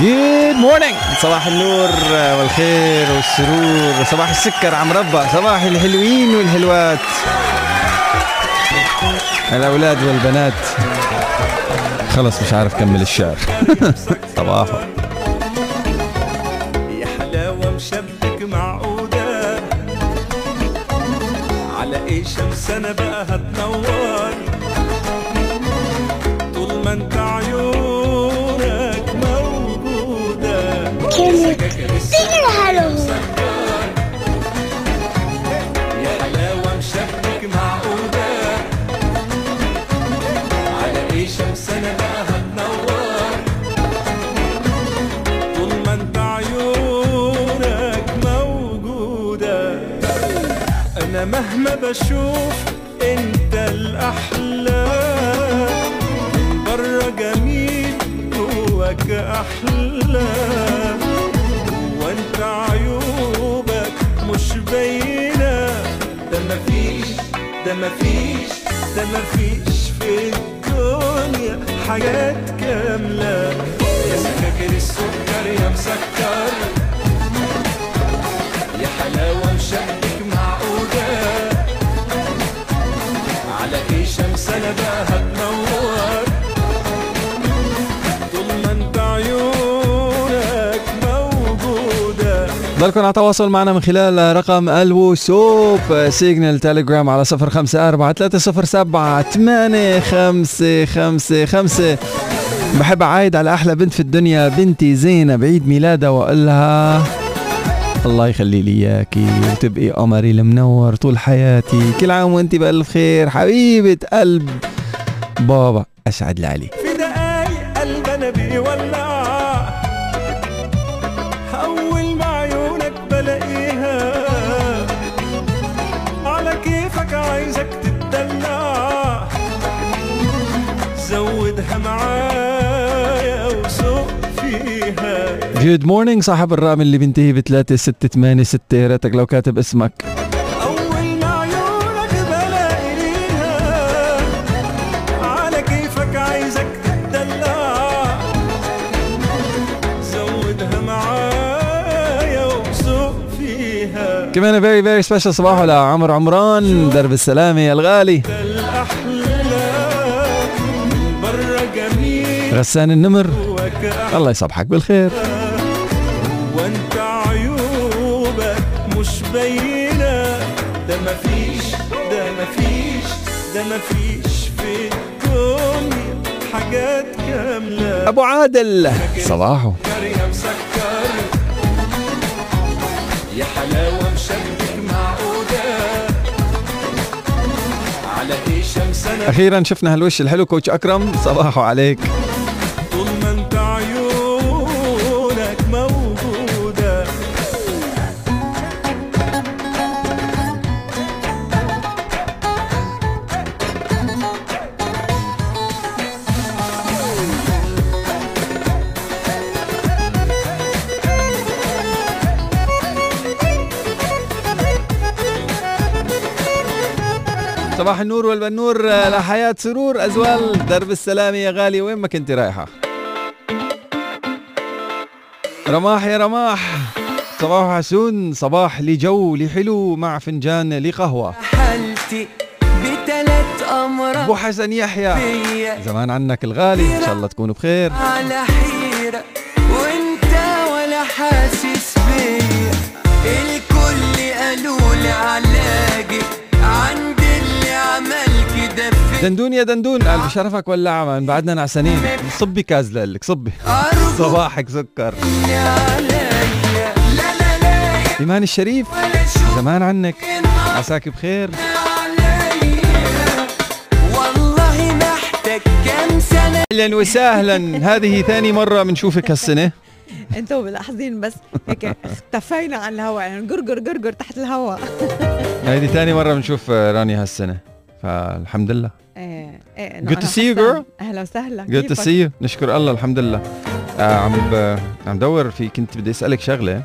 good morning صباح النور والخير والسرور. صباح السكر عم ربع صباح الحلوين والحلوات. الأولاد والبنات. خلص مش عارف كمل الشعر. صباحه يا حلاوة مشبك معقودة على إيه شمس أنا بقى هتنور؟ بشوف انت الأحلى. من بره جميل جواك أحلى. وانت عيوبك مش باينة. ده مفيش ده مفيش ده مفيش في الدنيا حاجات كاملة. يا سكاكر السكر يا مسكر. طول ما انت عيونك موجودة. ضلكم على تواصل معنا من خلال رقم الواتساب سيجنال تيليجرام على صفر خمسة أربعة ثلاثة صفر سبعة ثمانية خمسة خمسة خمسة. بحب أعايد على أحلى بنت في الدنيا بنتي زينة بعيد ميلادها وأقول لها الله يخلي لي اياكي وتبقي قمري المنور طول حياتي. كل عام وأنت بألف خير حبيبة قلب. بابا أسعد لي عليك. good morning صاحب الرقم اللي بينتهي بثلاثة ستة ثمانية ستة. يا ريتك لو كاتب اسمك. أول ما عيونك على كيفك عايزك تتدلع زودها معايا وسوق فيها. كمان very very special صباحو لعمر عمران درب الغالي. من برا جميل. غسان النمر. الله يصبحك بالخير. ده مفيش في الدنيا حاجات كاملة. أبو عادل. صباحو. يا مسكر. يا حلاوة مشبك معقودة على إيه شمس أخيرا شفنا هالوش الحلو كوتش أكرم. صباحو عليك. صباح النور والبنور لحياة سرور أزوال درب السلام يا غالي وين ما كنت رايحة؟ رماح يا رماح صباح حسون صباح لي جو لي حلو مع فنجان لي قهوة حالتي بتلات أمراض أبو حسن يحيى زمان عنك الغالي إن شاء الله تكونوا بخير. على حيرة وإنت ولا حاسس بيا. الكل قالوا لي دندون يا دندون. ألف شرفك ولا عمان بعدنا نعسانين صبي كاز لك صبي. صباحك سكر. إيمان الشريف زمان عنك. عساك بخير. والله محتاج كام سنة. أهلا وسهلا. هذه ثاني مرة بنشوفك هالسنة. أنتوا ملاحظين بس. هيك اختفينا عن الهواء. يعني قرقر قرقر تحت الهواء. هذه ثاني مرة بنشوف رانيا هالسنة. فالحمد لله. إيه إيه Good to see you, girl. أهلا وسهلا. To كيفك؟ see you. نشكر الله الحمد لله. آه عم ب... عم دور في كنت بدي أسألك شغلة.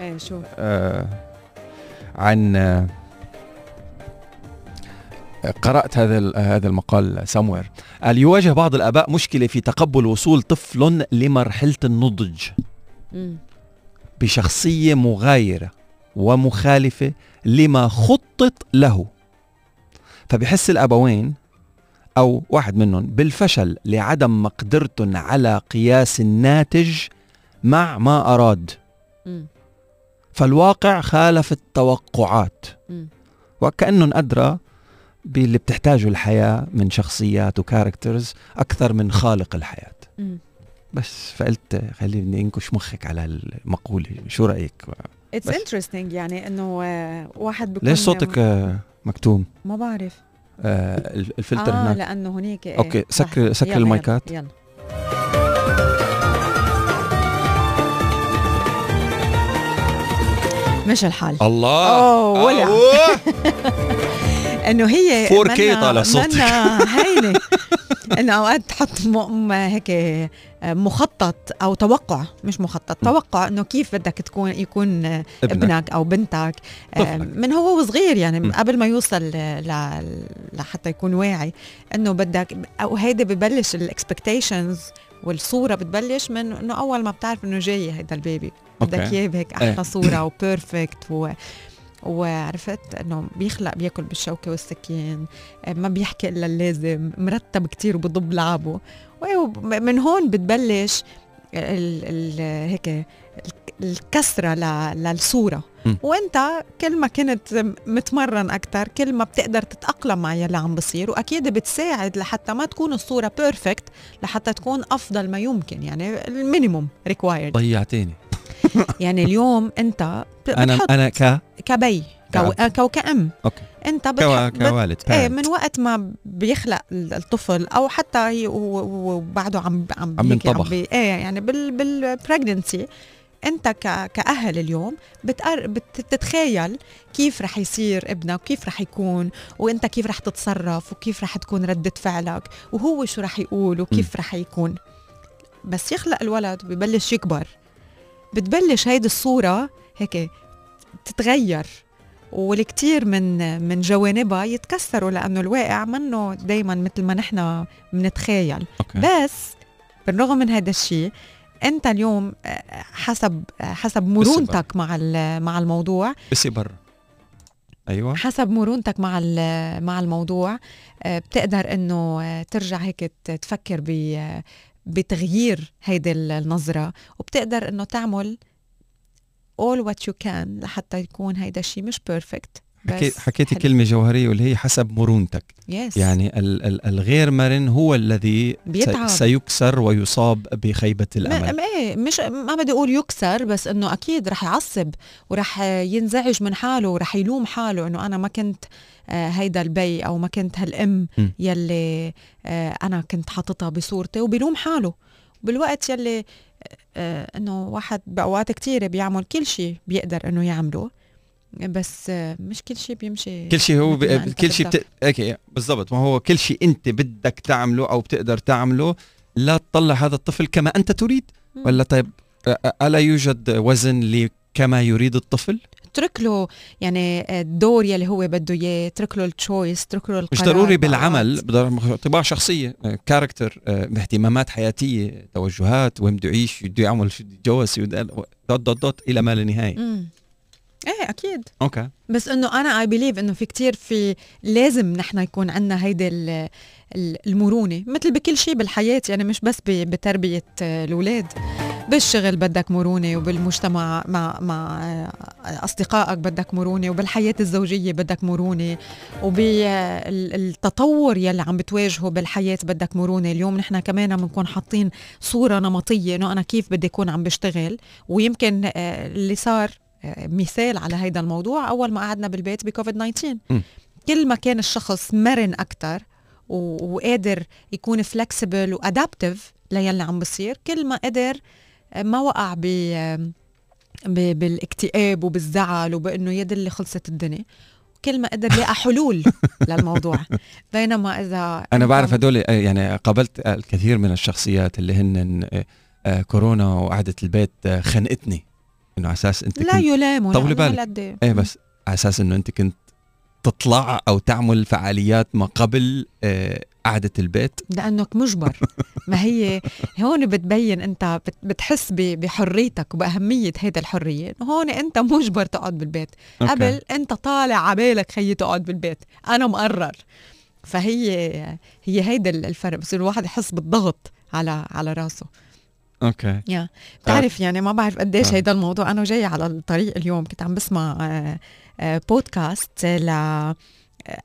إيه شو؟ آه عن آه قرأت هذا هذا المقال سموير قال يواجه بعض الآباء مشكلة في تقبل وصول طفل لمرحلة النضج. بشخصية مغايرة ومخالفة لما خطط له. فبحس الأبوين أو واحد منهم بالفشل لعدم مقدرتهم على قياس الناتج مع ما أراد. فالواقع خالف التوقعات. وكأنهم أدرى باللي بتحتاجه الحياة من شخصيات و characters أكثر من خالق الحياة. بس فقلت خليني أنكش مخك على المقولة شو رأيك اتس. انترستينج يعني إنه آه، واحد بيكون ليش صوتك آه، مكتوم ما بعرف آه، ال- الفلتر آه هناك لأنه هنيك إيه. okay، صح. سكر- سكر يلا، يلا، المايكات. يلا مش الحال الله أوه، ولع. انه هي 4K منا- طالع صوتك. هينه انه أوقات تحط هيك مخطط أو توقع مش مخطط توقع إنه كيف بدك تكون يكون ابنك. ابنك أو بنتك آه، طفلك. من هو وصغير يعني م. قبل ما يوصل ل- لحتى يكون واعي إنه بدك أو هيدا ببلش ال expectations والصورة بتبلش من إنه أول ما بتعرف إنه جاي هيدا البيبي بدك. إياه بهيك إيه. أحلى صورة و perfect و وعرفت إنه بيخلق بياكل بالشوكة والسكين ما بيحكي إلا اللازم مرتب كتير وبضب لعبه. وإيه، من هون بتبلش ال ال هيك ال- الكسره للصورة. وإنت كل ما كنت متمرن أكثر كل ما بتقدر تتأقلم مع يلي عم بصير. وأكيد بتساعد لحتى ما تكون الصورة perfect لحتى تكون أفضل ما يمكن يعني ال minimum required ضيعتيني يعني اليوم انت أنا أنا ك كبي كو كأب. كو كأم okay انت كوا- بتح... بت... كوالد إيه. من وقت ما بيخلق الطفل أو حتى هي- وبعده عم عم عم ينطبخ. بي... إيه يعني بال انت ك... كأهل اليوم بتقر... بتتخيل كيف رح يصير ابنك وكيف رح يكون وانت كيف رح تتصرف وكيف رح تكون ردة فعلك وهو شو رح يقول وكيف رح يكون بس يخلق الولد ببلش يكبر بتبلش هيدي الصورة هيك تتغير والكثير من من جوانبها يتكسروا لأنه الواقع منه دائما مثل ما نحن بنتخيل بس بالرغم من هذا الشيء أنت اليوم حسب حسب مرونتك مع مع الموضوع. بسي برا أيوه. حسب مرونتك مع مع الموضوع بتقدر إنه ترجع هيك تفكر ب بتغيير هيدي ال- النظرة وبتقدر إنه تعمل all what you can لحتى يكون هيدا الشيء مش perfect حكيت حكيتي كلمة جوهرية واللي هي حسب مرونتك. yes يعني ال ال الغير مرن هو الذي بيتعب. سي- سيكسر ويصاب بخيبة الأمل. ما- إيه مش ما بدي أقول يكسر بس إنه أكيد رح يعصب ورح ينزعج من حاله ورح يلوم حاله إنه أنا ما كنت هيدا البي أو ما كنت هالأم م. يلي آه، أنا كنت حاططها بصورتي وبيلوم حاله بالوقت يلي آه، إنه واحد بأوقات كتيرة بيعمل كل شيء بيقدر إنه يعمله بس آه، مش كل شيء بيمشي كل شيء هو ب... كل شيء. بت... okay بالضبط ما هو كل شيء أنت بدك تعمله أو بتقدر تعمله لا تطلع هذا الطفل كما أنت تريد. ولا طيب ألا يوجد وزن لكما يريد الطفل اترك له يعني الدور يلي هو بده إياه اترك له ال choice اترك له مش ضروري. بالعمل طباع شخصية character اهتمامات حياتية توجهات وين بده يعيش بده يعمل شو بده يتجوز dot dot dot إلى ما لا نهاية. إيه أكيد. okay. بس إنه أنا I believe إنه في كتير في لازم نحن يكون عندنا هيدي ال- ال- المرونة مثل بكل شيء بالحياة يعني مش بس بتربية آه، الأولاد. بالشغل بدك مرونة وبالمجتمع مع مع آه، أصدقائك بدك مرونة وبالحياة الزوجية بدك مرونة وبالتطور يلي عم بتواجهه بالحياة بدك مرونة. اليوم نحن كمان بنكون حاطين صورة نمطية إنه أنا كيف بدي أكون عم بشتغل. ويمكن آه، اللي صار آه، مثال على هيدا الموضوع أول ما قعدنا بالبيت بكوفيد 19 م. كل ما كان الشخص مرن أكثر وقادر يكون فلكسبل وادابتيف ليلي عم بصير كل ما قدر ما وقع ب بالاكتئاب وبالزعل وبإنه يد اللي خلصت الدنيا كل ما قدر يلاقي حلول للموضوع بينما إذا أنا بعرف هدول آه، يعني قابلت آه، الكثير من الشخصيات اللي هن آه، آه، كورونا وقعدة البيت آه، خنقتني إنه على أساس أنت لا يلاموا طولي بالك. إيه. إيه بس على أساس إنه أنت كنت تطلع أو تعمل فعاليات ما قبل قعدة البيت؟ لأنك مجبر. ما هي هون بتبين أنت بت- بتحس بحريتك وبأهمية هيدا الحرية. هون أنت مجبر تقعد بالبيت. أوكي. قبل أنت طالع عبالك خيي تقعد بالبيت. أنا مقرر. فهي هي هيدا الفرق. بصير الواحد يحس بالضغط على على راسه. Okay. Yeah. بتعرف يعني ما بعرف قديش آه. هيدا الموضوع. أنا جاي على الطريق اليوم كنت عم بسمع آه، آه، بودكاست ل آه،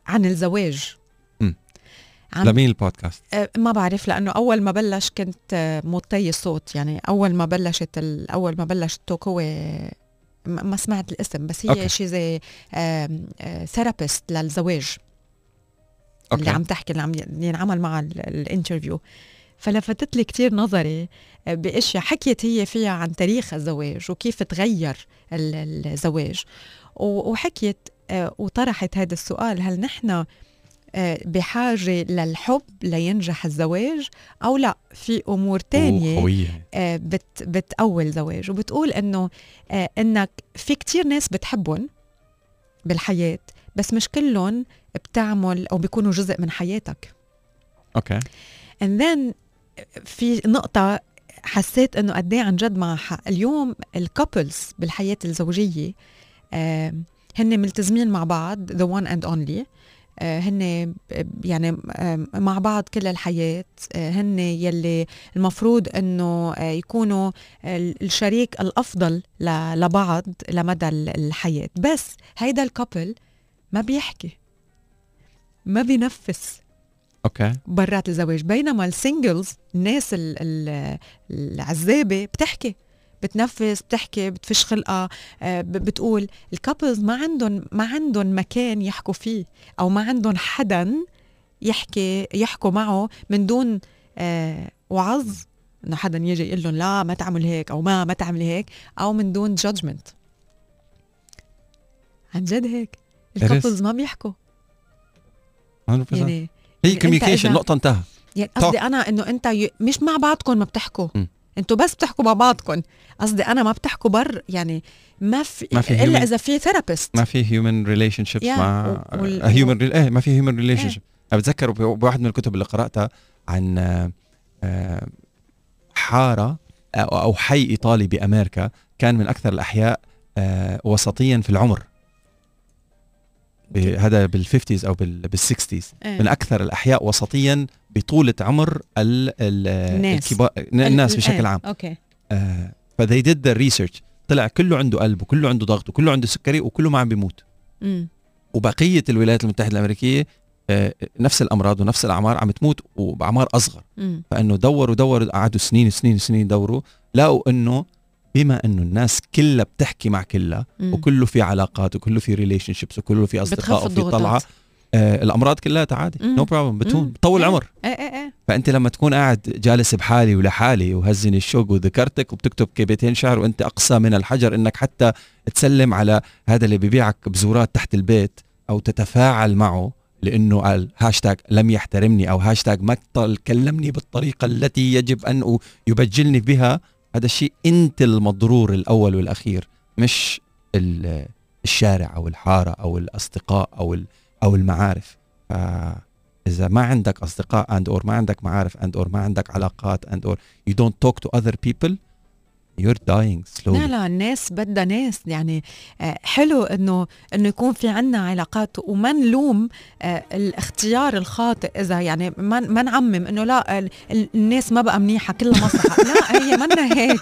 عن الزواج. عن لمين البودكاست؟ آه، ما بعرف لأنه أول ما بلش كنت آه، موطي الصوت. يعني أول ما بلشت ال- أول ما بلش ال talk هو ما سمعت الاسم بس okay. هي شيء زي therapist للزواج. اللي okay. عم تحكي اللي عم اللي ينعمل مع ال- ال interview. فلفتت لي كتير نظري آه، بأشياء حكيت هي فيها عن تاريخ الزواج وكيف تغير ال- الزواج. وحكيت وطرحت هذا السؤال هل نحن بحاجة للحب لينجح الزواج أو لا في أمور تانية آه، بت بتقوي زواج وبتقول إنه آه، إنك في كتير ناس بتحبهم بالحياة بس مش كلهم بتعمل أو بيكونوا جزء من حياتك. Okay. And then في نقطة حسيت إنه قد إيه عن جد معها حق اليوم ال couples بالحياة الزوجية آه، هن ملتزمين مع بعض the one and only. آه، هن يعني آه، مع بعض كل الحياة. آه، هن يلي المفروض آه، يكونوا ال- الشريك الأفضل ل- لبعض لمدى ال- الحياة. بس هيدا ال couple ما بيحكي ما بينفس okay. برات الزواج. بينما ال singles الناس ال- ال- العزابة بتحكي. بتنفس بتحكي بتفش خلقها آه، بتقول ال couples ما عندهم ما عندهم مكان يحكوا فيه أو ما عندهم حدا يحكي يحكوا معه من دون آه، وعظ إنه حدا يجي يقول لهم لا ما تعمل هيك أو ما ما تعمل هيك أو من دون judgment عن جد هيك. ال couples ما بيحكوا 100% يعني هي communication نقطة انتهى يعني. قصدي أنا إنه أنت. مش مع بعضكم ما بتحكوا م. أنتوا بس بتحكوا مع بعضكم قصدي أنا ما بتحكوا برا يعني ما في, ما في إلا إذا في therapist ما في human relationships. مع human إيه ما في human relation إيه. ship أنا بتذكر بواحد من الكتب اللي قرأتها عن آه، حارة أو حي إيطالي بأمريكا كان من أكثر الأحياء آه، وسطيا في العمر. هذا بال fifties أو بال sixties من أكثر الأحياء وسطيا بطولة عمر ال ال الناس. الكبار الناس بشكل عام. okay. آه ف they did the research طلع كله عنده قلب وكله عنده ضغط وكله عنده سكري وكله ما عم بيموت. امم وبقية الولايات المتحدة الأمريكية آه نفس الأمراض ونفس الأعمار عم تموت وبأعمار أصغر. امم فإنه دوروا دوروا قعدوا سنين سنين سنين يدوروا لقوا إنه بما إنه الناس كلها بتحكي مع كلها وكله في علاقات وكله في relationships وكله في أصدقاء وفي. طلعة آه الأمراض كلها عادي. no problem بتون. بتطول إيه. عمر إيه إيه إيه فأنت لما تكون قاعد جالس بحالي ولحالي وهزني الشوق وذكرتك وبتكتب كبيتين شعر وأنت أقسى من الحجر إنك حتى تسلم على هذا اللي بيبيعك بزورات تحت البيت أو تتفاعل معه لأنه قال هاشتاج لم يحترمني أو هاشتاج ما كلمني بالطريقة التي يجب أن يبجلني بها هذا الشيء أنت المضرور الأول والأخير مش ال- الشارع أو الحارة أو الأصدقاء أو ال- أو المعارف. إذا ما عندك أصدقاء and or ما عندك معارف and or ما عندك علاقات and or you don't talk to other people you're dying slowly. لا لا الناس بدها ناس. يعني آه، حلو إنه إنه يكون في عنا علاقات وما نلوم آه، الاختيار الخاطئ. إذا يعني ما ما نعمم إنه لا ال- ال- الناس ما بقى منيحة كلها مصلحه لا هي منا هيك.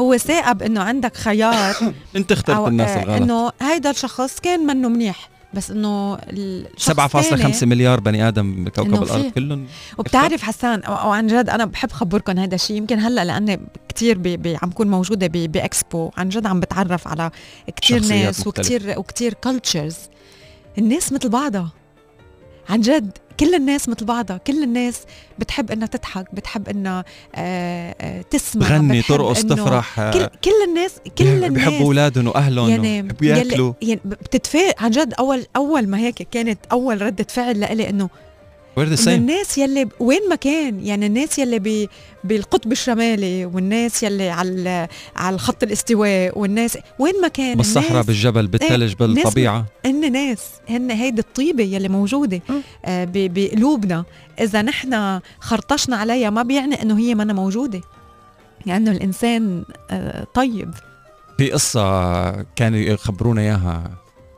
هو ثاقب إنه عندك خيار. أنت اخترت الناس آه، الغلط. إنه هيدا الشخص كان منه منيح. بس إنه الشخص 7.5 تاني- مليار بني آدم بكوكب الأرض كلهم. وبتعرف حسان أو- أو عن جد أنا بحب خبركم هذا الشيء يمكن هلأ لأني كثير بي بي عم كون موجودة باكسبو عن جد عم بتعرف على كثير ناس. وكثير وكثير cultures الناس مثل بعضها. عن جد كل الناس مثل بعضها كل الناس بتحب إنها تضحك بتحب إنها آه آه تسمع تغني ترقص تفرح آه، كل كل الناس كل الناس بيحبوا أولادهم وأهلهم يعني بياكلوا. يعني بتتفاجئ عن جد اول أول ما هيك كانت أول ردة فعل لإلي إنه we're the إن same? الناس يلي ب- وين ما كان. يعني الناس يلي ب- بالقطب الشمالي والناس يلي على على الخط الاستواء والناس وين ما كان بالصحراء الناس بالجبل بالثلج بالطبيعة. هن ناس هن هيدي الطيبة يلي موجودة مم. آه ب- بقلوبنا. إذا نحن خرطشنا عليها ما بيعني إنه هي منا موجودة. لأنه الإنسان آه طيب. في قصة كانوا يخبرونا إياها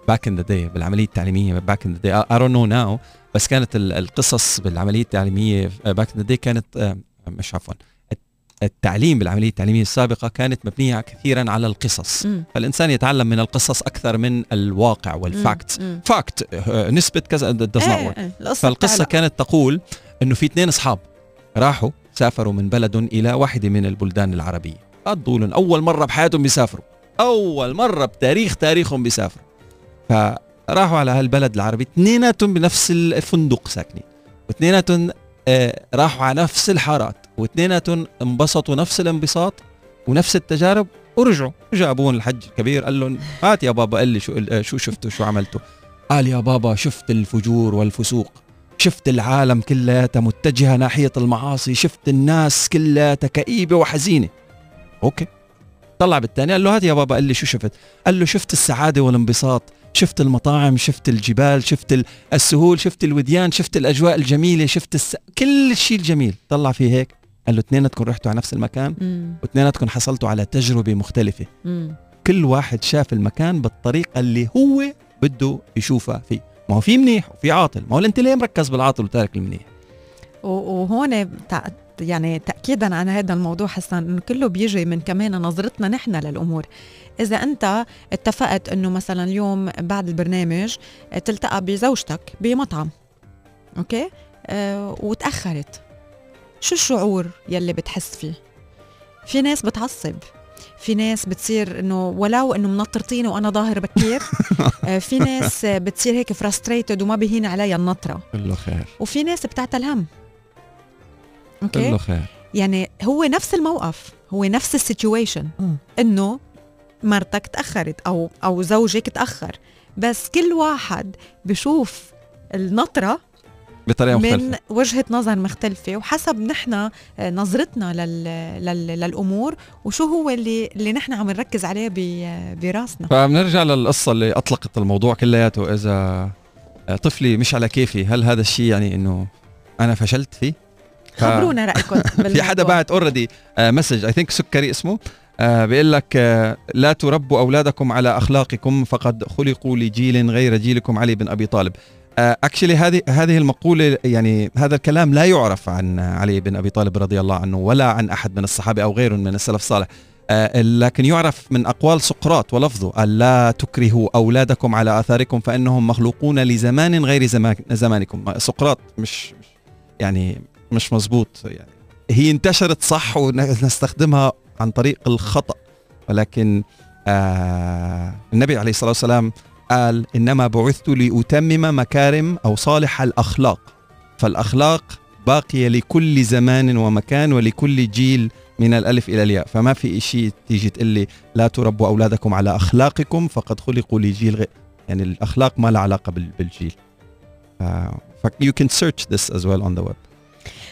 back in the day بالعملية التعليمية back in the day I don't know now. بس كانت ال- القصص بالعملية التعليمية back in the كانت آه، مش عفوا الت- التعليم بالعملية التعليمية السابقة كانت مبنية كثيرا على القصص. مم. فالإنسان يتعلم من القصص أكثر من الواقع وال fact. fact نسبة كذا does not إيه، work. إيه، بتعلق. كانت تقول إنه في اثنين أصحاب راحوا سافروا من بلد إلى واحدة من البلدان العربية. قضوا أول مرة بحياتهم بيسافروا. أول مرة بتاريخ تاريخهم بيسافروا. فراحوا على هالبلد العربي. اثنيناتهم بنفس الفندق ساكنين. واثنيناتهم آه راحوا على نفس الحارات. واثنيناتهم انبسطوا نفس الانبساط ونفس التجارب ورجعوا. رجع الحج الكبير قال لهم هات يا بابا قال لي شو آه، شو شفتوا شو عملتوا. قال يا بابا شفت الفجور والفسوق. شفت العالم كلياتها متجهة ناحية المعاصي. شفت الناس كلياتها كئيبة وحزينة. أوكي. طلع بالتاني قال له هات يا بابا قال لي شو شفت. قال له شفت السعادة والانبساط. شفت المطاعم شفت الجبال شفت ال- السهول شفت الوديان شفت الأجواء الجميلة شفت الس... كل شيء الجميل. طلع فيه هيك قال له اثنيناتكم رحتوا على نفس المكان. واثنيناتكم حصلتوا على تجربة مختلفة. مم. كل واحد شاف المكان بالطريقة اللي هو بده يشوفها فيه. ما هو في منيح وفي عاطل. ما هو انت ليه مركز بالعاطل وتارك المنيح. وهون يعني تاكيدا عن هذا الموضوع حسان انه كله بيجي من كمان نظرتنا نحن للأمور. إذا أنت اتفقت إنه مثلا اليوم بعد البرنامج تلتقى بزوجتك بمطعم okay؟ آه وتأخرت شو الشعور يلي بتحس فيه؟ في ناس بتعصب في ناس بتصير إنه ولو إنه منطرتيني وأنا ظاهر بكير. آه في ناس بتصير هيك frustrated ومبين عليها النطرة. كله خير. وفي ناس بتعتل هم. okay؟ كله خير. يعني هو نفس الموقف هو نفس ال situation. إنه مرتك تأخرت أو أو زوجك تأخر. بس كل واحد بشوف النطرة بطريقة من مختلفة. وجهة نظر مختلفة وحسب نحن آه، نظرتنا لل... لل... للأمور وشو هو اللي اللي نحن عم نركز عليه ب... براسنا. فبنرجع للقصة اللي أطلقت الموضوع كلياته. إذا طفلي مش على كيفي هل هذا الشيء يعني إنه أنا فشلت فيه؟ خبرونا رأيكم في حدا بعت already message I think سكري اسمه. آه بيقول لك آه لا تربوا أولادكم على أخلاقكم فقد خلقوا لجيل غير جيلكم علي بن أبي طالب. actually هذه هذه المقولة يعني هذا الكلام لا يعرف عن علي بن أبي طالب رضي الله عنه ولا عن أحد من الصحابة أو غيرهم من السلف الصالح. آه لكن يعرف من أقوال سقراط ولفظه قال لا تكرهوا أولادكم على آثاركم فإنهم مخلوقون لزمان غير زمان زمانكم. سقراط مش مش- يعني مش مزبوط يعني. هي انتشرت صح ونستخدمها عن طريق الخطأ ولكن آه النبي عليه الصلاة والسلام قال إنما بعثت لأتمم مكارم أو صالح الأخلاق فالأخلاق باقية لكل زمان ومكان ولكل جيل من الألف إلى الياء. فما في شيء تيجي تقول لي لا تربوا أولادكم على أخلاقكم فقد خلقوا لجيل غير يعني الأخلاق ما لها علاقة بال- بالجيل آه ف you can search this as well on the web.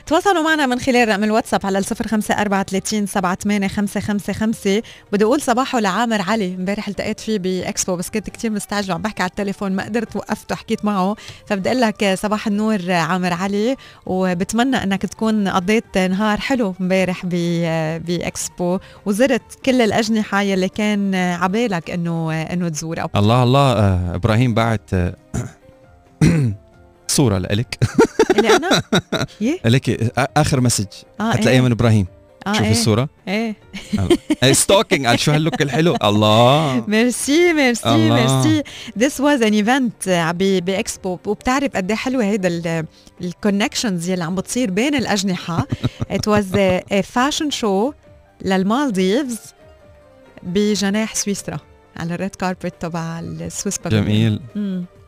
تواصلوا معنا من خلال رقم الواتساب على الصفر خمسة أربعة ثلاثين سبعة ثمانية خمسة خمسة. خمسة بدي أقول صباحو لعامر علي. امبارح التقيت فيه بإكسبو بس كنت كتير مستعجلة وعم بحكي على التليفون ما قدرت وقفته حكيت معه. فبدي أقول لك صباح النور عامر علي وبتمنى أنك تكون قضيت نهار حلو امبارح ب- بإكسبو وزرت كل الأجنحة يلي كان عبالك إنه إنه تزورها الله الله آه إبراهيم بعت آه صورة لك اللي يه لك آخر message. آه هتلاقيها من إبراهيم. آه شوف إيه. الصورة. إيه. stalking قال شو ها ال look الحلو؟ الله. merci merci. merci. This was an event ب Expo. وبتعرف قد إيه حلوة هيدا ال connections يلي عم بتصير بين الأجنحة. it was fashion show للمالديفز بجناح سويسرا على ال red carpet تبع ال Swiss جميل.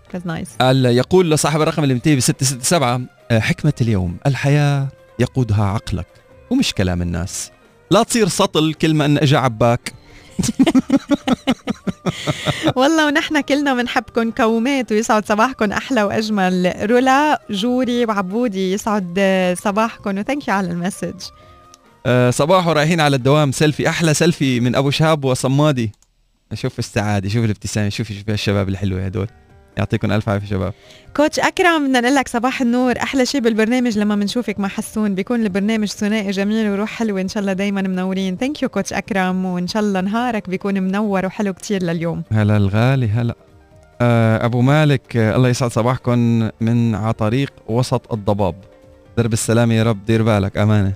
كانت nice قال يقول لصاحب الرقم اللي منتهي ب 667 آه، حكمة اليوم الحياة يقودها عقلك ومش كلام الناس. لا تصير سطل كل من اجى عباك. والله ونحن كلنا بنحبكم كومات ويسعد صباحكم أحلى وأجمل. رولا جوري وعبودي يسعد صباحكم و thank you على ال message. آه صباح ورايحين على الدوام سيلفي أحلى سيلفي من أبو شهاب وصمادي. شوف السعاده شوف الابتسامة شوف شوف الشباب الحلوة هدول. يعطيكم ألف عافية شباب. coach أكرم بدنا نقول لك صباح النور. أحلى شيء بالبرنامج لما بنشوفك مع حسون. بيكون البرنامج ثنائي جميل وروح حلوة إن شاء الله دايما منورين. thank you coach أكرم وإن شاء الله نهارك بيكون منور وحلو كتير لليوم. هلا الغالي هلا. آه أبو مالك آه الله يسعد صباحكم من على طريق وسط الضباب. درب السلامة يا رب دير بالك أمانة.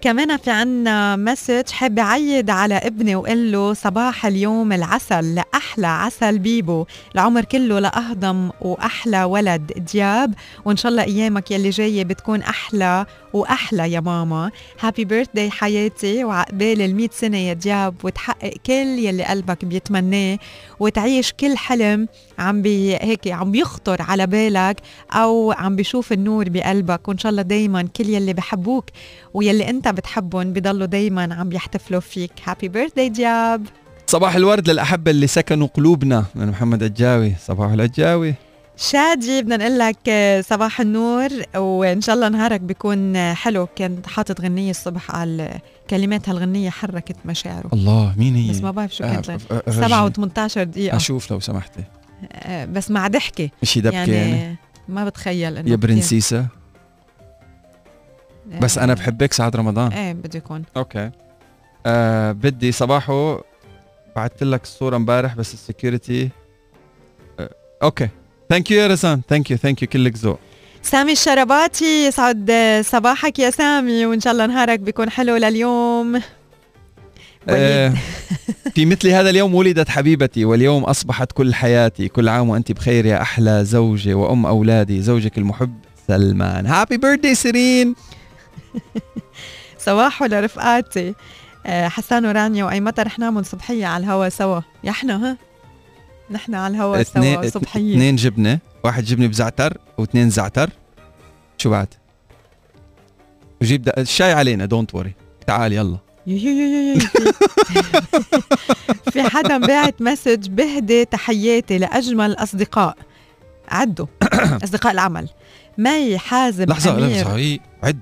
كمان في عنا message حاب عيد على ابني وقال له صباح اليوم العسل لأحلى عسل بيبو. العمر كله لأهضم وأحلى ولد دياب. وإن شاء الله أيامك يلي جاية بتكون أحلى وأحلى يا ماما. happy birthday حياتي. وعقبال المئة سنة يا دياب وتحقق كل يلي قلبك بيتمناه. وتعيش كل حلم عم بي هيك عم بيخطر على بالك أو عم بيشوف النور بقلبك. وإن شاء الله دايما كل يلي بحبوك ويلي أنت بتحبهم بضلوا دايما عم بيحتفلوا فيك. happy birthday دياب صباح الورد للأحبة اللي سكنوا قلوبنا. من محمد الجاوي صباح الجاوي شادي بدنا نقول لك آه، صباح النور وإن شاء الله نهارك بيكون آه، حلو. كنت حاطط غنية الصبح على كلمات هالغنية حركت مشاعره. الله مين هي؟ بس ما بعرف شو آه، كانت. ف- ف- 7 و18 دقيقة. أشوف لو سمحتي. آه، بس مع ضحكة. شي دبكة يعني, يعني؟ ما بتخيل إنه يا برنسيسة. بس أنا آه، بحبك سعد رمضان. إيه بده يكون. okay. آه بدي صباحه بعثت لك الصورة امبارح بس ال security آه okay. thank you يا رزان thank you thank you كلك ذوق. سامي الشرباتي يسعد صباحك يا سامي وإن شاء الله نهارك بيكون حلو لليوم. آه في مثل هذا اليوم ولدت حبيبتي واليوم أصبحت كل حياتي. كل عام وأنت بخير يا أحلى زوجة وأم أولادي. زوجك المحب سلمان. هابي بيرثدي سيرين صباح لرفقاتي. آه، حسان ورانيا وايمتى رح نعمل صبحية على الهوا سوا. يا إحنا ها؟ نحن على الهوا اثنين سوا صبحيه اثنين جبنة. واحد جبنة بزعتر واثنين زعتر. شو بعد؟ وجيب الشاي علينا don't worry تعال يلا. في- حدا باعت message بهدي تحياتي لأجمل أصدقاء. عدوا أصدقاء العمل. مي حازم لحظة لحظة هي عد.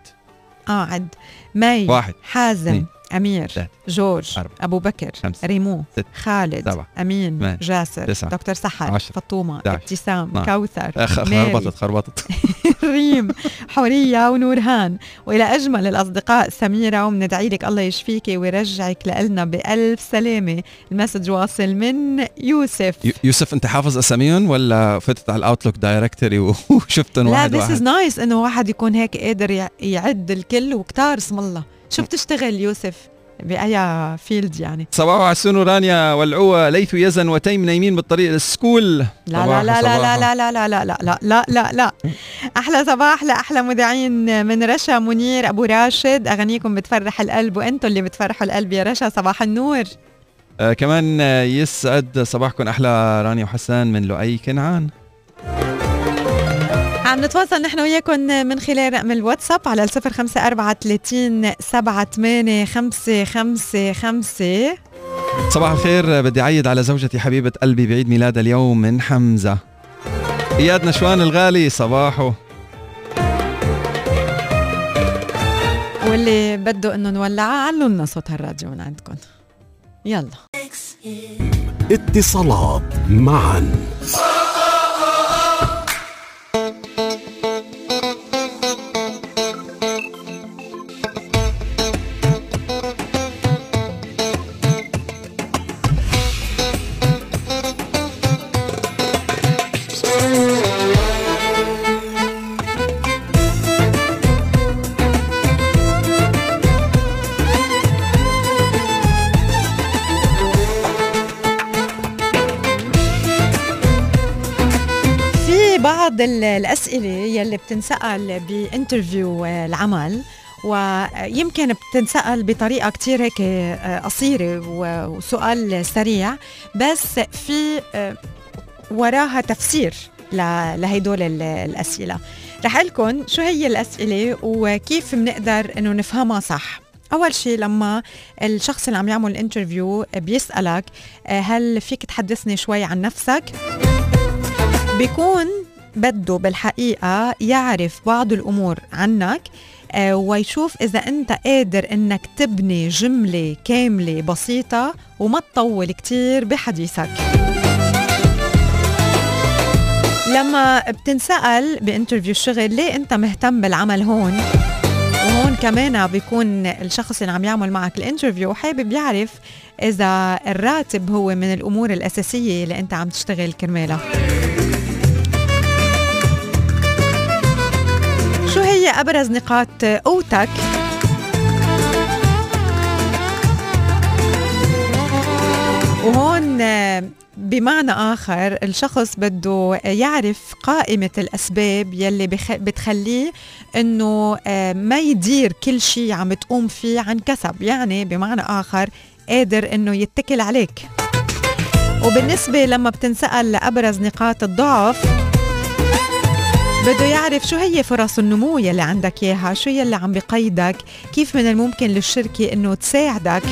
آه عد. مي واحد حازم اثنين، أمير ثلاثة، جورج أربعة، أبو بكر خمسة، ريمو ستة، خالد سبعة، أمين ثمانية، جاسر تسعة، دكتور سحر عشرة، فطومه 11، ابتسام 12، كوثر أخ- ماري. خربطت خربطت. ريم حورية ونورهان. وإلى أجمل الأصدقاء سميرة ومندعي لك الله يشفيك ويرجعك لنا بألف سلامة. ال message واصل من يوسف. يو- يوسف أنت حافظ أساميهم ولا فتت على ال Outlook directory وشفتهم لا واحد this is واحد؟ nice إنه واحد يكون هيك قادر يع- يعد الكل وكتار اسم الله. شو بتشتغل يوسف؟ بأي field يعني؟ صباح عسون ورانيا والعوة ليث يزن وتيم نايمين بالطريق لل school. لا لا لا لا لا لا لا لا لا لا لا لا لا لا. أحلى صباح لأحلى مذيعين من رشا منير أبو راشد. اغانيكم بتفرح القلب وأنتم اللي بتفرحوا القلب يا رشا. صباح النور. آه كمان آه، يسعد صباحكم أحلى رانيا وحسان من لؤي كنعان. عم نتواصل نحن وياكم من خلال رقم الواتساب على الصفر خمسة أربعة ثلاثين سبعة ثمانية خمسة خمسة خمسة. صباح الخير بدي أعيد على زوجتي حبيبة قلبي بعيد ميلادها اليوم من حمزة. إياد نشوان الغالي صباحه واللي بده إنه نولعها علوا لنا صوت هالراديو من عندكم. يلا. اتصالات معا. بعض ال- الأسئلة يلي بتنسأل ب interview آه، العمل ويمكن بتنسأل بطريقة كتير هيك آه، قصيرة وسؤال سريع بس في آه، وراها تفسير ل- لهيدول ال- الأسئلة. رح لكم شو هي الأسئلة وكيف بنقدر إنه نفهمها صح. أول شيء لما الشخص اللي عم يعمل interview بيسألك آه، هل فيك تحدثني شوي عن نفسك؟ بيكون بده بالحقيقة يعرف بعض الأمور عنك آه، ويشوف إذا أنت قادر إنك تبني جملة كاملة بسيطة وما تطول كتير بحديثك. لما بتنسأل ب interview الشغل ليه أنت مهتم بالعمل هون؟ وهون كمان بيكون الشخص اللي عم يعمل معك ال interview حابب يعرف إذا الراتب هو من الأمور الأساسية اللي أنت عم تشتغل كرمالها. أبرز نقاط قوتك وهون بمعنى آخر الشخص بده يعرف قائمة الأسباب يلي. بتخليه أنه آه، ما يدير كل شيء عم تقوم فيه عن كسب يعني بمعنى آخر قادر أنه يتكل عليك وبالنسبة لما بتنسأل لأبرز نقاط الضعف بده يعرف شو هي فرص النمو يلي عندك إياها شو يلي عم بقيدك كيف من الممكن للشركة أنه تساعدك.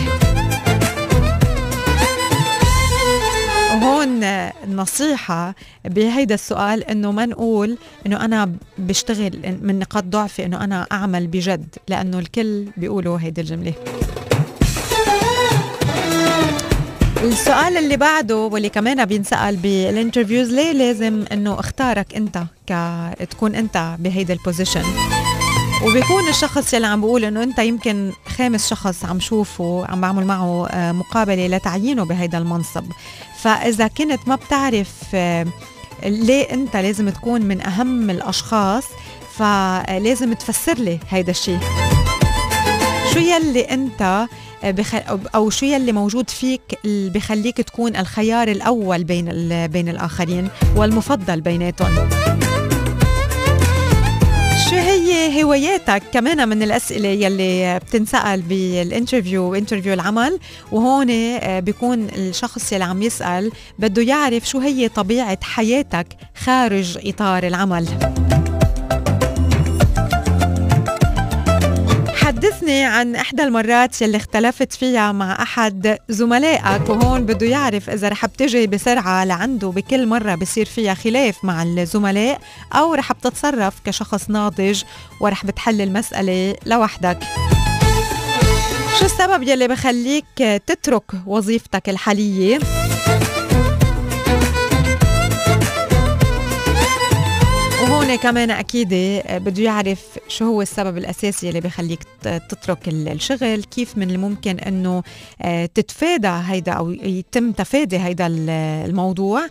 وهون النصيحة بهيدا السؤال إنه ما نقول إنه أنا بشتغل من نقاط ضعفي إنه أنا أعمل بجد لأنه الكل بيقولوا هيدي الجملة. السؤال اللي بعده واللي كمان بينسأل بال interviews ليه لازم إنه اختارك أنت ك تكون أنت بهيدا ال position وبيكون الشخص يلي عم بقول إنه أنت يمكن خامس شخص عم شوفه عم بعمل معه آه، مقابلة لتعيينه بهيدا المنصب. فإذا كنت ما بتعرف آه، ليه أنت لازم تكون من أهم الأشخاص فلازم تفسر لي هيدا الشيء شو يلي أنت آه، بخ... أو شو يلي موجود فيك اللي بخليك تكون الخيار الأول بين. بين الآخرين والمفضل بيناتهم شو هي هواياتك كمان من الأسئلة يلي بتنسأل بال interview interview العمل وهون آه، بيكون الشخص يلي عم يسأل بده يعرف شو هي طبيعة حياتك خارج إطار العمل حدثني عن إحدى المرات يلي اختلفت فيها مع أحد زملائك وهون بده يعرف إذا رح بتجي بسرعة لعنده بكل مرة بصير فيها خلاف مع الزملاء أو رح بتتصرف كشخص ناضج ورح بتحل المسألة لوحدك شو السبب يلي بخليك تترك وظيفتك الحالية؟ وهون كمان أكيد آه، بده يعرف شو هو السبب الأساسي اللي بخليك تترك ال- الشغل كيف من الممكن إنه آه، تتفادى هيدا أو يتم تفادي هيدا ال- الموضوع.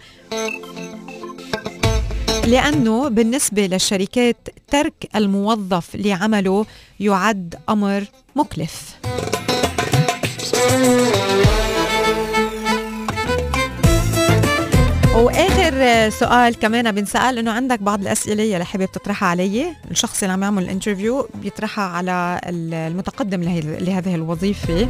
لأنه بالنسبة للشركات ترك الموظف لعمله يعد أمر مكلف. وآخر سؤال كمان بنسأل إنه عندك بعض الأسئلة يلي حابب تطرحها علي الشخص اللي عم يعمل الانترفيو بيطرحها على ال- المتقدم لهذه الوظيفة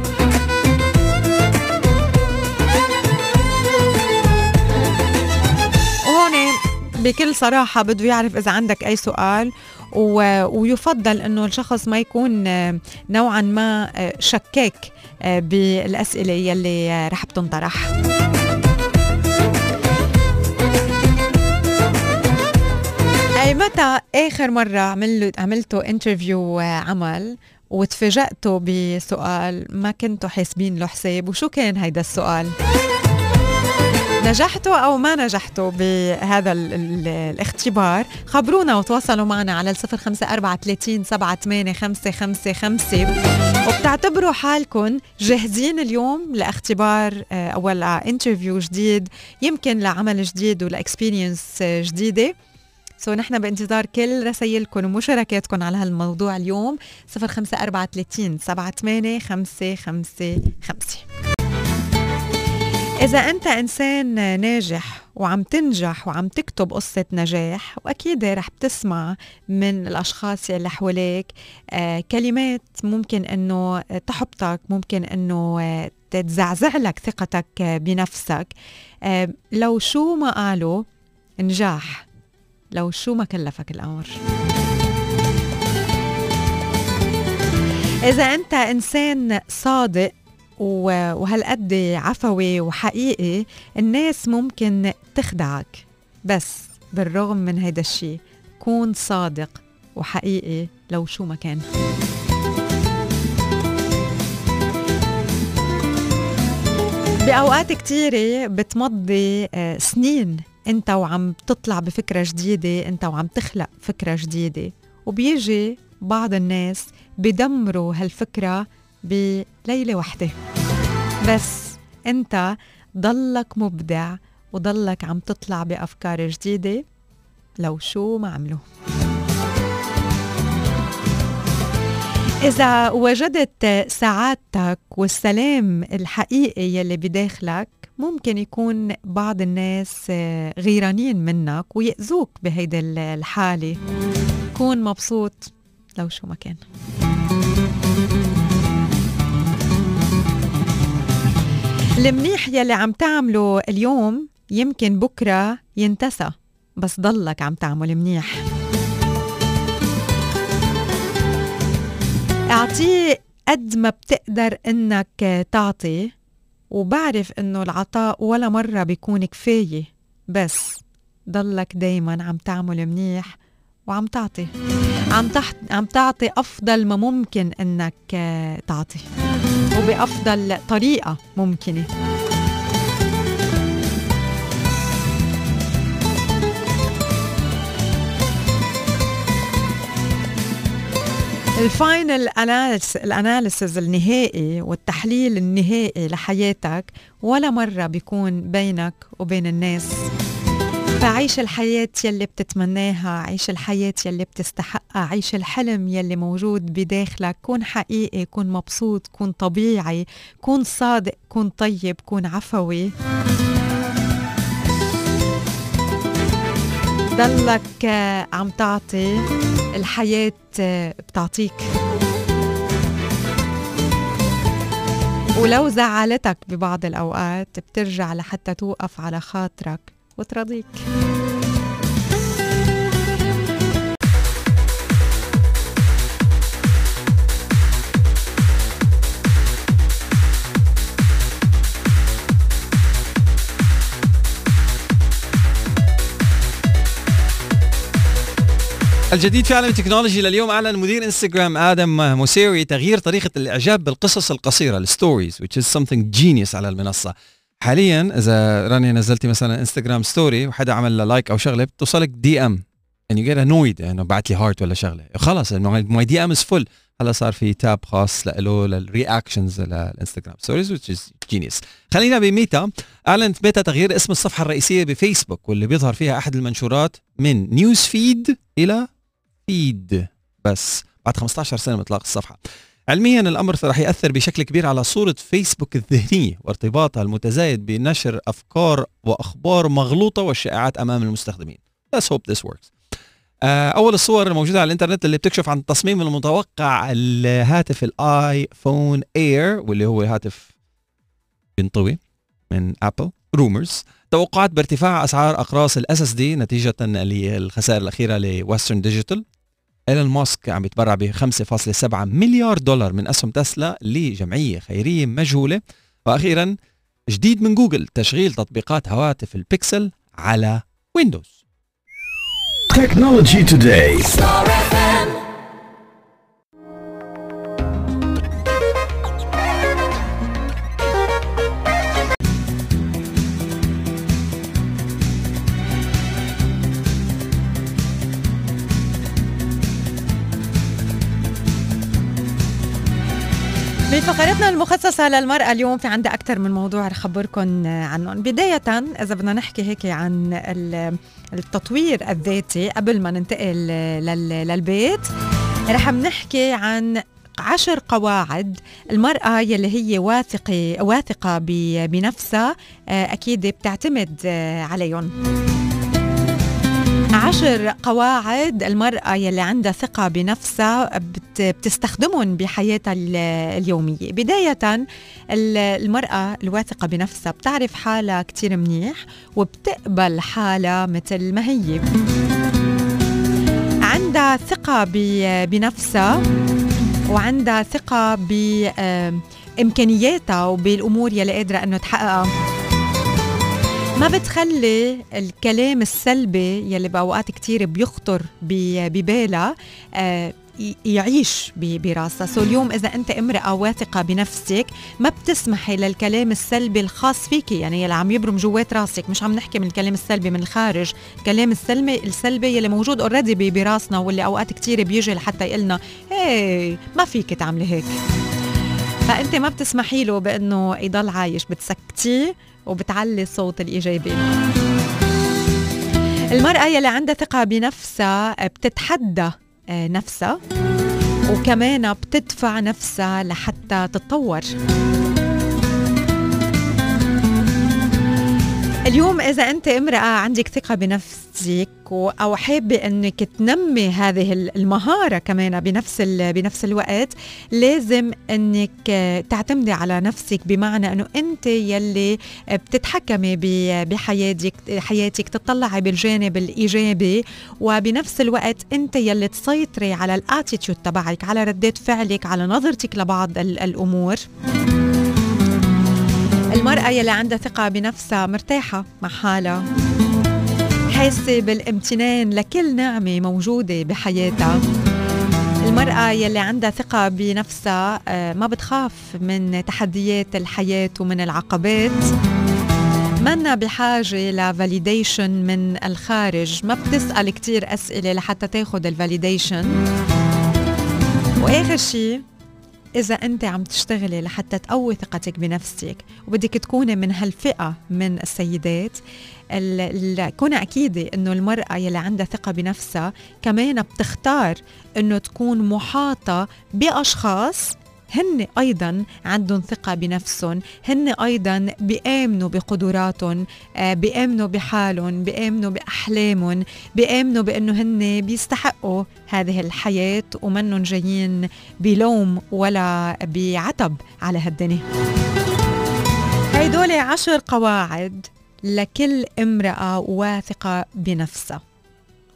بكل صراحة بده يعرف إذا عندك أي سؤال. ويفضل إنه الشخص ما يكون نوعا ما شكاك بالأسئلة يلي رح بتنطرح أي متى آخر مرة عملوا عملتوا interview عمل وتفاجأتوا بسؤال ما كنتوا حاسبين له حساب؟ وشو كان هيدا السؤال؟ نجحتوا أو ما نجحتوا بهذا ال ال الاختبار؟ خبرونا وتواصلوا معنا على الصفر خمسة أربعة ثلاثين سبعة ثمانية خمسة خمسة خمسة. وبتعتبروا حالكم جاهزين اليوم لاختبار آه، أو ل interview جديد يمكن لعمل جديد ول experience جديدة. so نحن بانتظار كل رسائلكم ومشاركاتكم على هالموضوع اليوم. 054 78 555 إذا أنت إنسان ناجح وعم تنجح وعم تكتب قصة نجاح وأكيد رح بتسمع من الأشخاص اللي حواليك آه كلمات ممكن أنه تحبطك ممكن أنه آه تتزعزع لك ثقتك آه بنفسك. لو شو ما قالوا نجاح. لو شو ما كلفك الأمر. إذا أنت إنسان صادق وهالقد عفوي وحقيقي الناس ممكن تخدعك. بس بالرغم من هيدا الشيء كون صادق وحقيقي لو شو ما كان. بأوقات كتيرة بتمضي آه، سنين انت وعم تطلع بفكرة جديدة انت وعم تخلق فكرة جديدة. وبيجي بعض الناس بدمروا هالفكرة بليلة واحدة. بس انت ضلك مبدع وضلك عم تطلع بأفكار جديدة لو شو ما عملوا. إذا وجدت سعادتك والسلام الحقيقي يلي بداخلك ممكن يكون بعض الناس آه، غيرانين منك ويأذوك بهيدي ال- الحالة. كون مبسوط لو شو ما كان. المنيح يلي عم تعمله اليوم يمكن بكرة ينتسى بس ضلك عم تعمل منيح اعطيه قد ما بتقدر إنك تعطي. وبعرف إنه العطاء ولا مرة بيكون كفاية بس ضلك دايما عم تعمل منيح وعم تعطي. عم تحت عم تعطي أفضل ما ممكن إنك آه، تعطي. وبأفضل طريقة ممكنة. الفاينل الأناليسز النهائي والتحليل النهائي لحياتك ولا مرة بيكون بينك وبين الناس. فعيش الحياة يلي بتتمناها عيش الحياة يلي بتستحقها عيش الحلم يلي موجود بداخلك. كون حقيقي كون مبسوط كون طبيعي كون صادق كون طيب كون عفوي. ضلك عم تعطي. الحياة آه، بتعطيك. ولو زعلتك ببعض الأوقات بترجع لحتى توقف على خاطرك وترضيك. الجديد في عالم ال technology لليوم أعلن مدير إنستغرام آدم موسيري تغيير طريقة الإعجاب بالقصص القصيرة ال stories which is something genius على المنصة. حاليا إذا رانيا نزلتي مثلا إنستغرام story وحدا عمل like أو شغلة بتوصلك DM and you get annoyed إنه بعت لي heart ولا شغلة. خلص انه my DM is full هلا صار في tab خاص له لل reactions لل Instagram stories which is genius. خلينا بميتا. أعلنت ميتا تغيير اسم الصفحة الرئيسية بفيسبوك واللي بيظهر فيها أحد المنشورات من news feed إلى Feed بس بعد 15 سنة من إطلاق الصفحة. علميا الأمر راح يأثر بشكل كبير على صورة فيسبوك الذهنيه وارتباطها المتزايد بنشر أفكار وأخبار مغلوطة والشائعات أمام المستخدمين. Let's hope this works. آه، أول الصور الموجودة على الإنترنت اللي بتكشف عن التصميم المتوقع الهاتف ال iPhone Air واللي هو هاتف بينطوي من ابل rumors توقعات بارتفاع أسعار أقراص ال SSD نتيجة للخسائر الأخيرة لويسترن ديجيتال. إيلون ماسك عم يتبرع ب 5.7 مليار دولار من أسهم تسلا لجمعية خيرية مجهولة. وأخيرا جديد من جوجل تشغيل تطبيقات هواتف البيكسل على ويندوز. Technology Today. بفقرتنا المخصصة للمرأة اليوم في عندها أكثر من موضوع رح أخبركم عنهم. بداية إذا بدنا نحكي هيك عن ال- التطوير الذاتي قبل ما ننتقل لل- للبيت رح بنحكي عن عشر قواعد المرأة يلي هي واثقة واثقة بنفسها آه، أكيد بتعتمد آه، عليهم. عشر قواعد المرأة يلي عندها ثقة بنفسها بت- بتستخدمهم بحياتها ال- اليومية. بداية ال- المرأة الواثقة بنفسها بتعرف حالها كتير منيح وبتقبل حالها مثل ما هي. عندها ثقة بنفسها وعندها ثقة بإمكانياتها وبالأمور يلي قادرة أنه تحققها. ما بتخلي الكلام السلبي يلي بأوقات كتير بيخطر ببالها آه، يعيش براسها. So اليوم إذا أنت امرأة واثقة بنفسك ما بتسمحي للكلام السلبي الخاص فيك يعني يلي عم يبرم جوات راسك. مش عم نحكي من الكلام السلبي من الخارج. الكلام السلبي السلبي يلي موجود already براسنا واللي أوقات كتير بيجي لحتى يقلنا هي ما فيك تعملي هيك. فأنت ما بتسمحي له بأنه يضل عايش. بتسكتيه وبتعلي الصوت الإيجابي. المرأة يلي عندها ثقة بنفسها بتتحدى آه، نفسها وكمان بتدفع نفسها لحتى تتطور. اليوم إذا أنت امرأة عندك ثقة بنفسك أو حابة أنك تنمي هذه ال- المهارة كمان بنفس بنفس الوقت لازم أنك تعتمدي على نفسك بمعنى أنه أنت يلي بتتحكمي بحياتك حياتك تطلعي بالجانب الإيجابي وبنفس الوقت أنت يلي تسيطري على الاتيتيود تبعك على ردات فعلك على نظرتك لبعض ال- الأمور. المرأة يلي عندها ثقة بنفسها مرتاحة مع حالها. حاسة بالامتنان لكل نعمة موجودة بحياتها. المرأة يلي عندها ثقة بنفسها آه، ما بتخاف من تحديات الحياة ومن العقبات. منا بحاجة ل validation من الخارج. ما بتسأل كتير أسئلة لحتى تاخد ال validation وآخر شي إذا أنت عم تشتغلي لحتى تقوي ثقتك بنفسك وبدك تكوني من هالفئة من السيدات ال- ال- كوني أكيدة إنه المرأة يلي عندها ثقة بنفسها كمان بتختار إنه تكون محاطة بأشخاص هن أيضا عندهم ثقة بنفسهم هن أيضا بيأمنوا بقدراتهم آه، بيأمنوا بحالهم بيأمنوا باحلامهم بيأمنوا بأنه هن بيستحقوا هذه الحياة ومنهم جايين بلوم ولا بعتب على هالدنيا. هيدول عشر قواعد لكل امرأة واثقة بنفسها.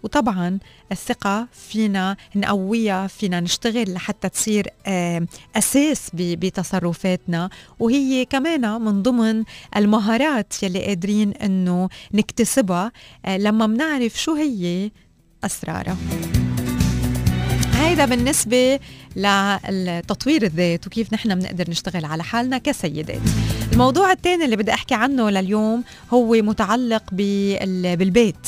وطبعا الثقة فينا نقويها فينا نشتغل لحتى تصير آه، أساس بتصرفاتنا. وهي كمان من ضمن المهارات يلي قادرين أنه نكتسبها آه، لما منعرف شو هي أسرارها. هيدا بالنسبة لتطوير الذات وكيف نحن بنقدر نشتغل على حالنا كسيدات. الموضوع الثاني اللي بدي أحكي عنه لليوم هو متعلق بال- بالبيت.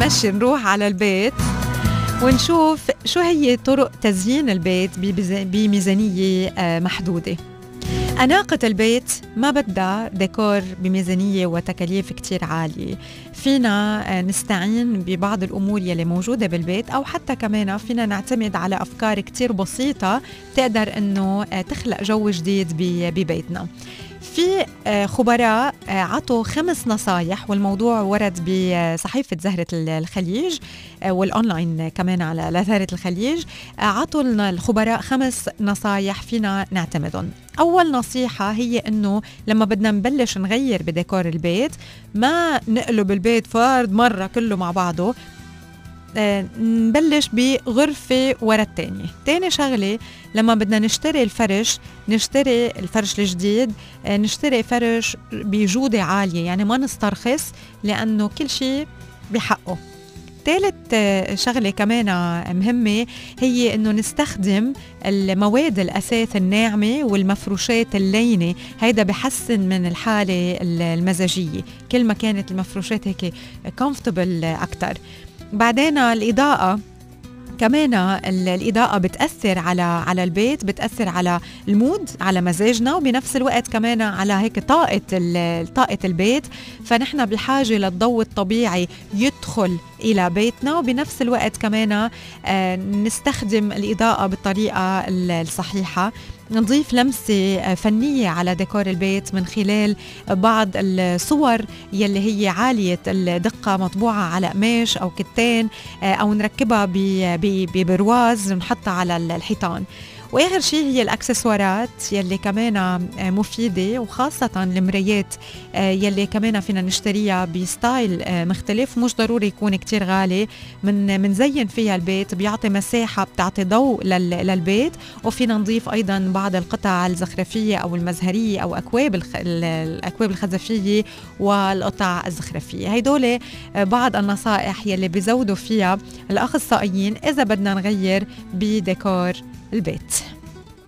مشي نروح على البيت ونشوف شو هي طرق تزيين البيت بميزانية آه، محدودة. أناقة البيت ما بدها ديكور بميزانية وتكاليف كتير عالية. فينا آه، نستعين ببعض الأمور يلي موجودة بالبيت أو حتى كمان فينا نعتمد على أفكار كتير بسيطة تقدر أنه آه، تخلق جو جديد ببيتنا. في آه، خبراء آه، عطوا خمس نصايح والموضوع ورد بصحيفة زهرة الخليج آه، والأونلاين كمان على زهرة الخليج. عطوا الخبراء خمس نصايح فينا نعتمدهم. أول نصيحة هي أنه لما بدنا نبلش نغير بديكور البيت ما نقلب البيت فرد مرة كله مع بعضه. نبلش بغرفة ورا التانية. تاني شغلة لما بدنا نشتري الفرش نشتري الفرش الجديد آه، نشتري فرش بجودة عالية يعني ما نسترخص لأنه كل شيء بحقه. ثالث آه، شغلة كمان مهمة هي إنه نستخدم المواد الأساس الناعمة والمفروشات اللينة. هيدا بحسن من الحالة المزاجية. كل ما كانت المفروشات هيك comfortable أكثر بعدين الإضاءة. كمان ال- الإضاءة بتأثر على على البيت بتأثر على المود على مزاجنا وبنفس الوقت كمان على هيك طاقة طاقة البيت. فنحن بحاجة للضوء الطبيعي يدخل إلى بيتنا وبنفس الوقت كمان آه، نستخدم الإضاءة بالطريقة ال- الصحيحة. نضيف لمسة فنية على ديكور البيت من خلال بعض الصور يلي هي عالية الدقة مطبوعة على قماش أو كتان آه، أو نركبها ببرواز ونحطها على الحيطان. وآخر شيء هي الأكسسوارات يلي كمان آه، مفيدة وخاصة المرايات آه، يلي كمان فينا نشتريها بستايل آه، مختلف مش ضروري يكون كتير غالي من منزين فيها البيت بيعطي مساحة بتعطي ضوء لل- للبيت وفينا نضيف أيضا بعض القطع الزخرفية أو المزهرية أو أكواب الأكواب الخزفية والقطع الزخرفية. هيدول بعض النصائح يلي بيزودوا فيها الأخصائيين إذا بدنا نغير بديكور. البيت.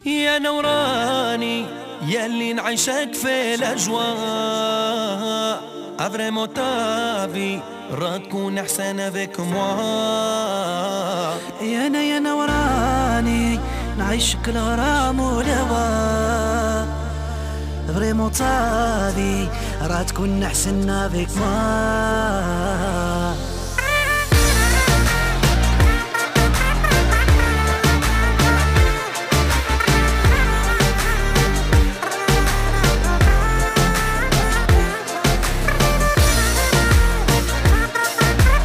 يا نوراني يلي نعيشك في الأجواء. vraiment ta vie راه تكون أحسن avec moi يا أنا يا نوراني نعيشك الغرام ولوا فريمون طافي راه تكون أحسن بك ما